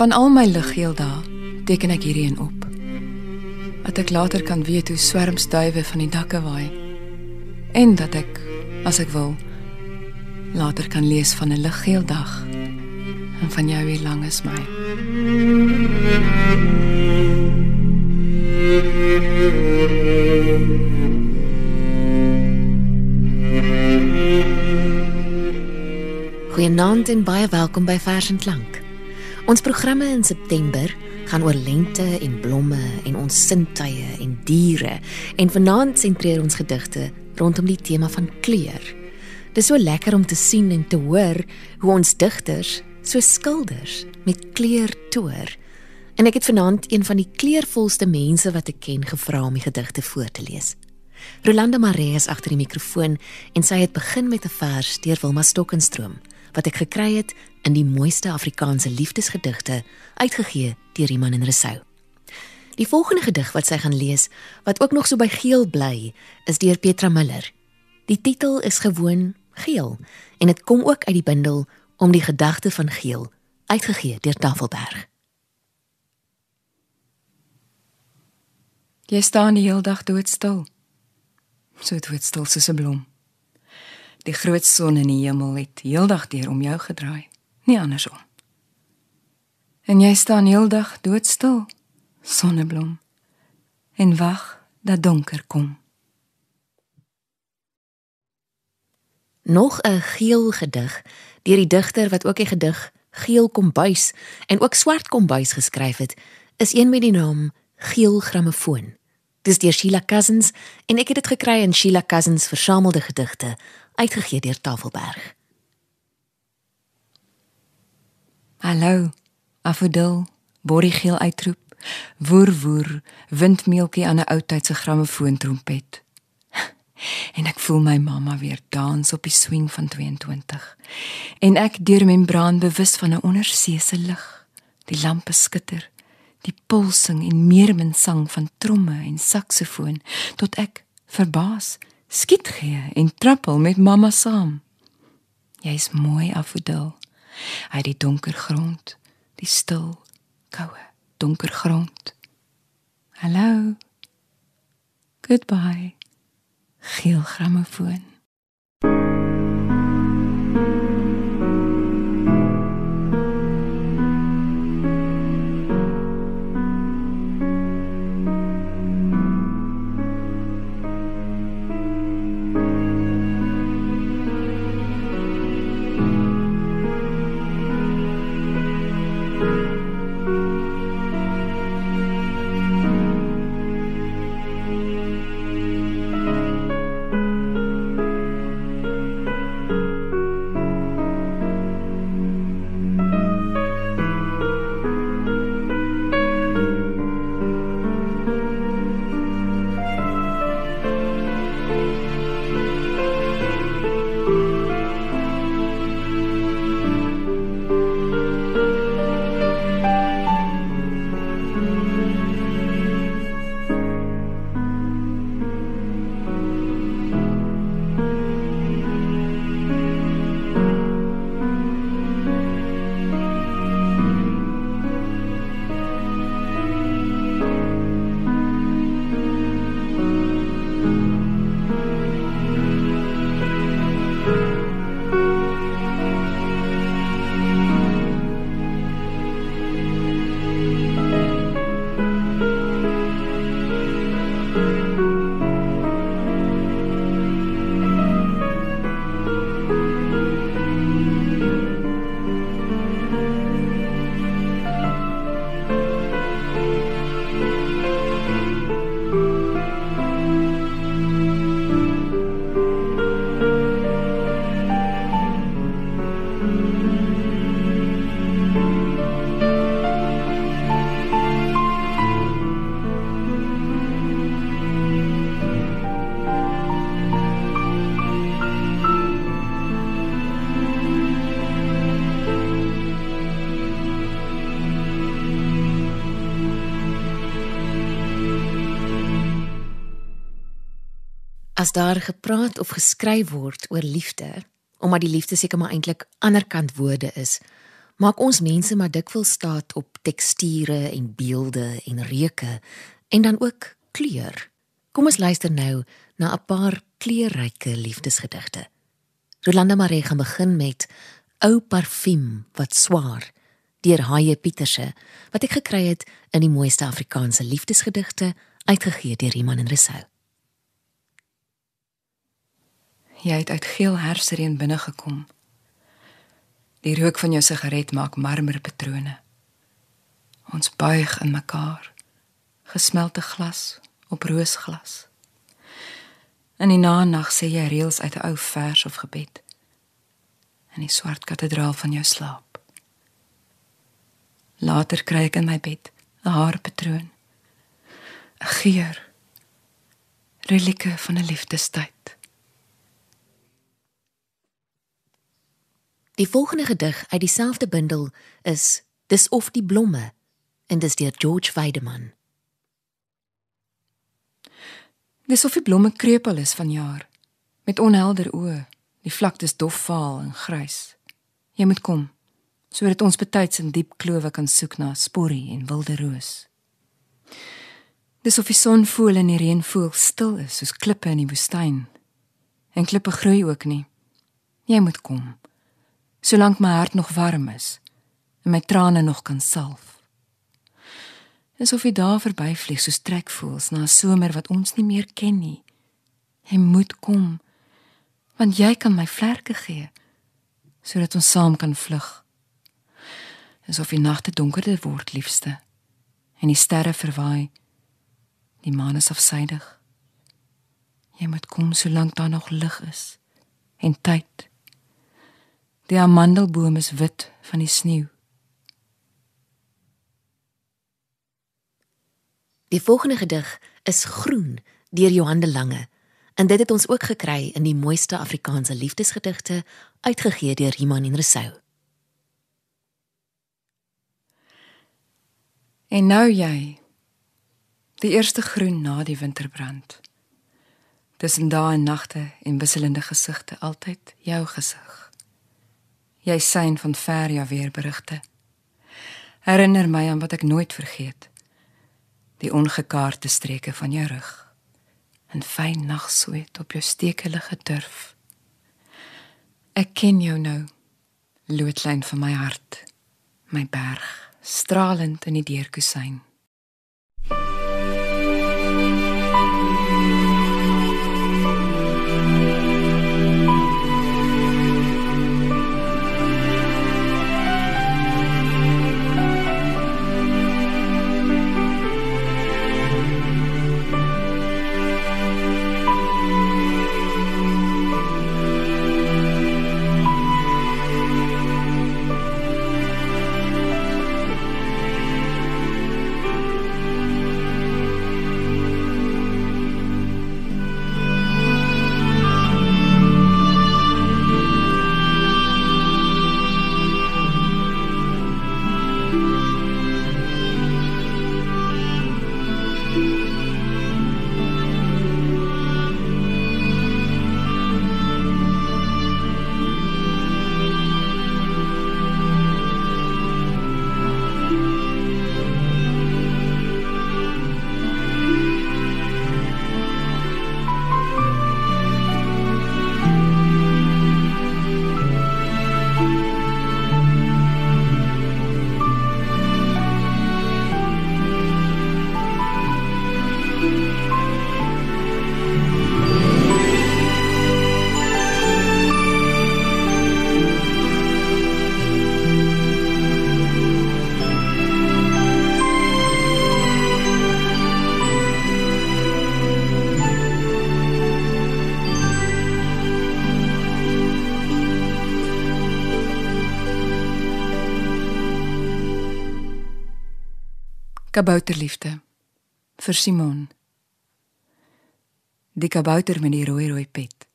Van al my liggeel dae teken ek hierdie een op. Dat ek later kan weet hoe swerms duwe van die dakke waai en dat ek as ek wil later kan lees van 'n liggeel dag en van jou wie lank is my. Goeienaand en baie welkom by Vers en Klank. Ons programme in September gaan oor lente en blomme en ons sintuie en diere en vanaand sentreer ons gedigte rondom die tema van kleur. Dit is so lekker om te sien en te hoor hoe ons digters so skilders met kleur toer. En ek het vanaand een van die kleurvolste mense wat ek ken gevra om die gedigte voor te lees. Rolanda Maree is agter die mikrofoon en sy het begin met 'n vers deur Wilma Stokkenstroom wat ek gekry het in die mooiste Afrikaanse liefdesgedigte uitgegee deur Iman en Resou. Die volgende gedig wat sy gaan lees, wat ook nog so by geel bly, is deur Petra Miller. Die titel is gewoon Geel en dit kom ook uit die bundel Om die gedagte van geel, uitgegee deur Tafelberg. Jy staan die hele dag doodstil. So doodstil soos 'n blom. Die groot son in die hemel het heeldag deur om jou gedraai, nie andersom. En jy staan heeldag doodstil, sonneblom, en wag dat donker kom. Nog 'n geel gedig deur die digter wat ook die gedig Geel kombuis en ook swart kombuis geskryf het, is een met die naam Geel grammofoon. Dis deur Sheila Cousins en ek het dit gekry in Sheila Cousins versamelde gedigte uitgegee deur Tafelberg. Hallo, afodil, borriegeel uitroep, woer woer, windmeeltjie aan 'n ou tyd se grammofoon trompet. En ek voel my mamma weer dans op die swing van 22. En ek deur membraan bewus van 'n onderseese lig. Die lampe skitter, die pulsing en meermin sang van tromme en saksofoon tot ek verbaas skiet gee en trappel met mamma saam. Jy's mooi afodil. Uit die donker grond, die stil, koue, donker grond. Hallo. Goodbye. Geel grammofoon. As daar gepraat of geskryf word oor liefde, omdat die liefde seker maar eintlik anderkant woorde is, maak ons mense maar dikwels staat op teksture en beelde en reuke en dan ook kleur. Kom ons luister nou na 'n paar kleurryke liefdesgedigte. Rolanda Maree gaan begin met Ou parfuum wat swaar deur Haie Pieterse wat ek gekry het in die mooiste Afrikaanse liefdesgedigte uitgegee deur Iman en Resou. Jy het uit geel herfsreën binne gekom. Die rook van jou sigaret maak marmerpatrone. Ons buig in mekaar. Gesmelte glas op roosglas. In die nag sê jy reëls uit 'n ou vers of gebed. In die swart kathedraal van jou slaap. Later kry ek in my bed 'n haarpatroon. 'n Geur. Relieke van 'n liefdestyd. Die volgende gedig uit dieselfde bundel is Dis of die blomme en dis deur George Weideman. Dis of die blomme krepeel is van jaar met onhelder oë. Die vlaktes dof vaal en grys. Jy moet kom sodat ons betyds in diep klowe kan soek na sporrie en wilde roos. Dis of die son voel en die reën voel stil is soos klippe in die woestyn. En klippe groei ook nie. Jy moet kom solank my hart nog warm is en my trane nog kan salf. Asof die dae verbyvlieg soos trekvoels na 'n somer wat ons nie meer ken nie. Hy moet kom want jy kan my vlerke gee sodat ons saam kan vlug. Asof die nagte donkerder word, liefste, en die sterre verwaai. Die maan is afsydig. Jy moet kom solank daar nog lig is en tyd. Die amandelboom is wit van die sneeu. Die volgende gedig is Groen deur Johan de Lange. En dit het ons ook gekry in die mooiste Afrikaanse liefdesgedigte uitgegee deur Iman en Resou. En nou jy. Die eerste groen na die winterbrand. Tussen dae en nagte en wisselende gesigte altyd jou gesig jy sien van ver ja weer berigte. Herinner my aan wat ek nooit vergeet. Die ongekaarte streke van jou rug. 'n Fyn nagsweet op jou stekelige durf. Ek ken jou nou. Loodlyn van my hart. My berg, stralend in die deurkusyn. Kabouterliefde vir Simon. Die kabouter met die rooi rooi pet.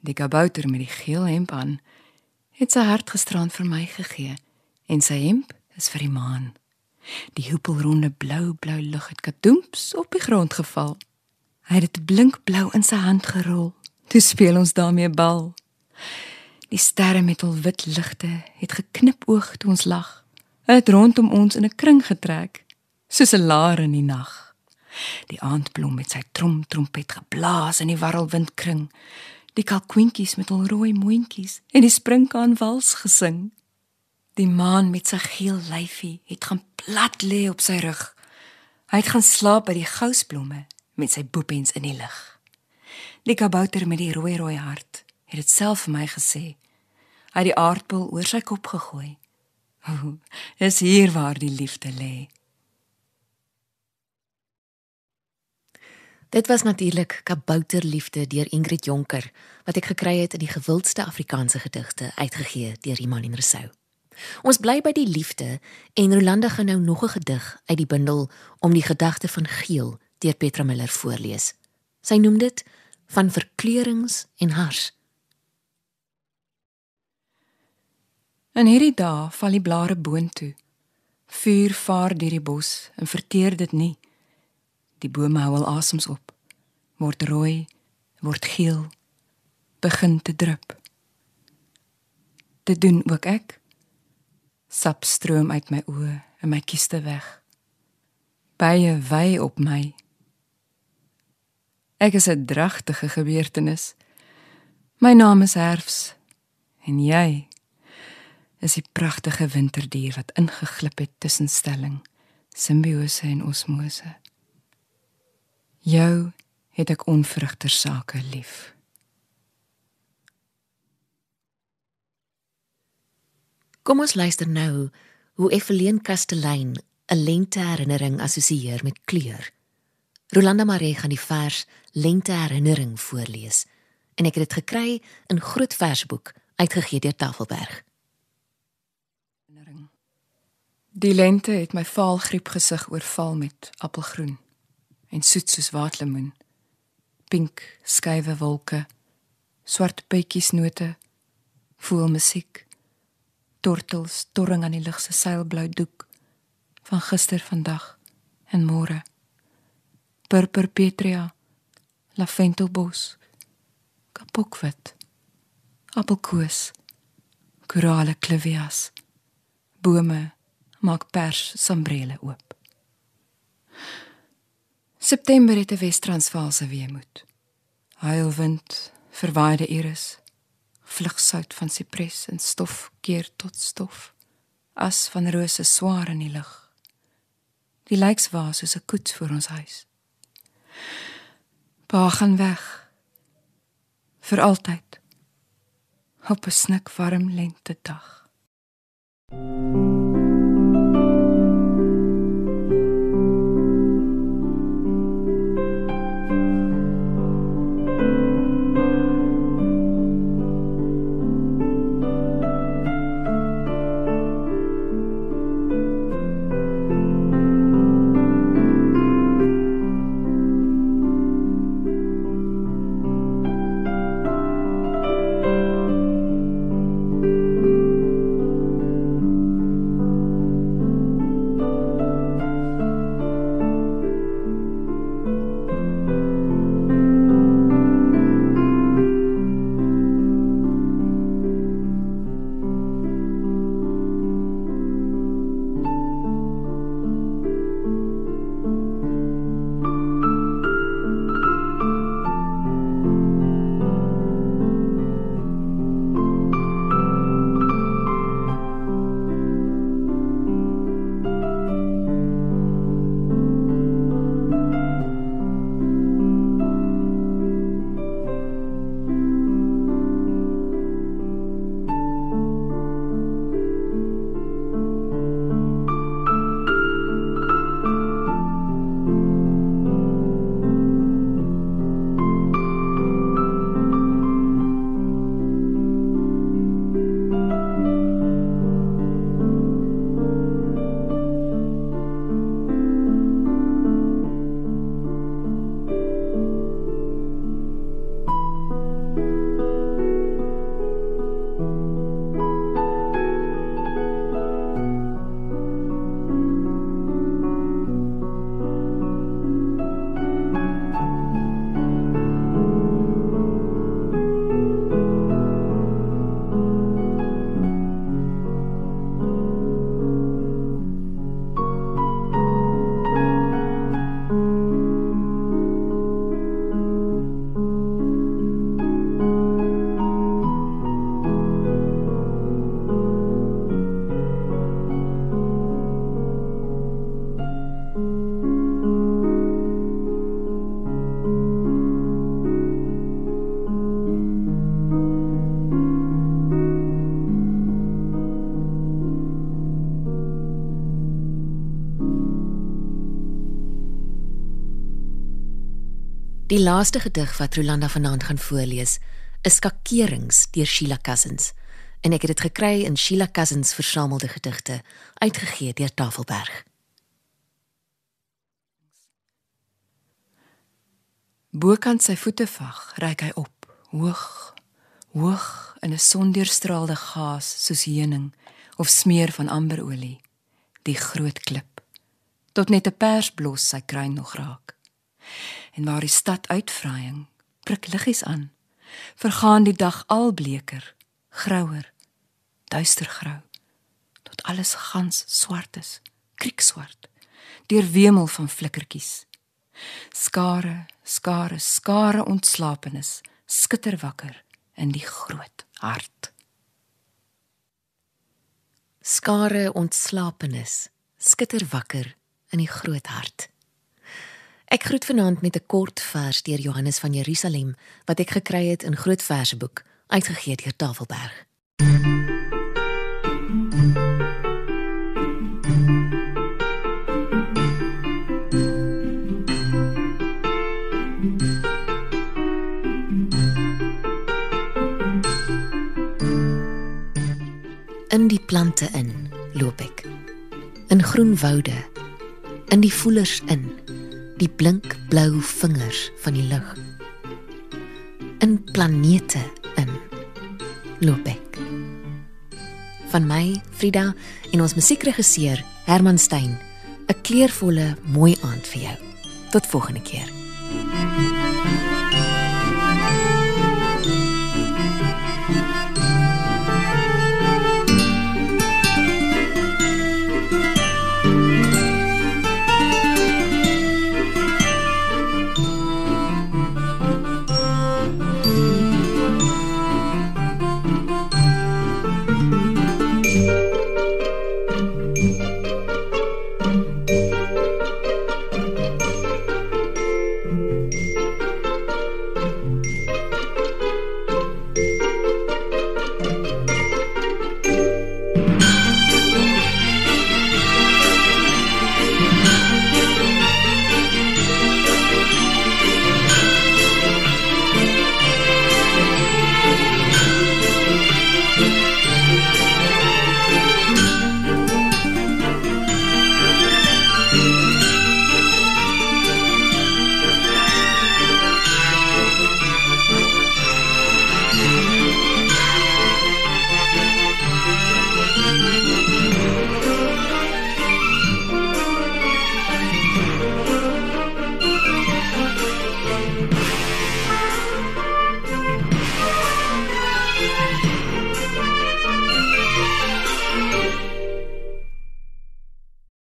Die kabouter met die geel hemp aan het sy hart gisterand vir my gegee en sy hemp is vir die maan. Die hoepelronde blou blou lug het kadoemps op die grond geval. Hy het dit blinkblou in sy hand gerol. Toe speel ons daarmee bal. Die sterre met hul wit ligte het geknipoog toe ons lag. Hulle het rondom ons in 'n kring getrek, soos 'n laar in die nag. Die aandblom met sy trom trompet geblaas in die warrelwindkring. Die kalkoentjies met hul rooi moontjies en die sprinkaan wals gesing. Die maan met sy geel lyfie het gaan plat lê op sy rug. Hy het gaan slaap by die gousblomme met sy boepens in die lig. Die kabouter met die rooi rooi hart het dit self vir my gesê. Hy het die aardbol oor sy kop gegooi. O, is hier waar die liefde lê. Dit was natuurlik Kabouterliefde deur Ingrid Jonker wat ek gekry het in die gewildste Afrikaanse gedigte uitgegee deur Iman en Rousseau. Ons bly by die liefde en Rolanda gaan nou nog 'n gedig uit die bundel om die gedagte van geel deur Petra Miller voorlees. Sy noem dit van verkleurings en hars. In hierdie dae val die blare boontoe. Vuur vaar deur die bos en verteer dit nie. Die bome hou al asems op. Word rooi, word geel, begin te drup. Dit doen ook ek. Sap stroom uit my oë en my kieste weg. Baie wy op my Ek is 'n dragtige gebeurtenis. My naam is Herfs en jy is die pragtige winterdier wat ingeglip het tussen stelling, simbiose en osmose. Jou het ek onvrugter sake lief. Kom ons luister nou hoe Evelien Kastelein 'n lente herinnering assosieer met kleur. Rolanda Maree gaan die vers Lente herinnering voorlees en ek het dit gekry in groot versboek uitgegee deur Tafelberg. Die lente het my vaalgriep gesig oorval met appelgroen en soet soos waterlemoen. Pink skuwe wolke, swart petjies note, voel musiek. Tortels torring aan die lig se seilblou doek van gister, vandag en môre purper petria, laventelbos, kapokwit, appelkoos, korale klivias, bome maak pers sambrele oop. September het 'n Wes-Transvaalse weemoed. Huilwind, verwaaide iris, vlugsout van sipres en stof keer tot stof, as van rose swaar in die lug. Die lyks was soos 'n koets voor ons huis. Pa gaan weg. Vir altyd. Op 'n snik warm lente dag. thank you Die laaste gedig wat Rolanda vanaand gaan voorlees, is Skakerings deur Sheila Cousins en ek het dit gekry in Sheila Cousins versamelde gedigte, uitgegee deur Tafelberg. Bokant sy voete vag, reik hy op, hoog, hoog in 'n sondeurstraalde gaas soos heuning of smeer van amberolie, die groot klip, tot net 'n persblos sy kruin nog raak. En waar die stad uitvraaiing, prik liggies aan, vergaan die dag al bleker, grouer, duistergrou, tot alles gans swart is, kriekswart, deur wemel van flikkertjies. Skare, skare, skare ontslapenis, skitter wakker in die groot hart. Skare ontslapenis, skitter wakker in die groot hart. Ek groet vanaand met 'n kort vers deur Johannes van Jerusalem wat ek gekry het in Groot Verseboek, uitgegee deur Tafelberg. In die plante in loop ek. In groen woude, in die voelers in, die blink blou vingers van die lug. In planete in loop ek. Van my, Frida en ons musiekregisseur Herman Stein, 'n kleurvolle mooi aand vir jou. Tot volgende keer. thank you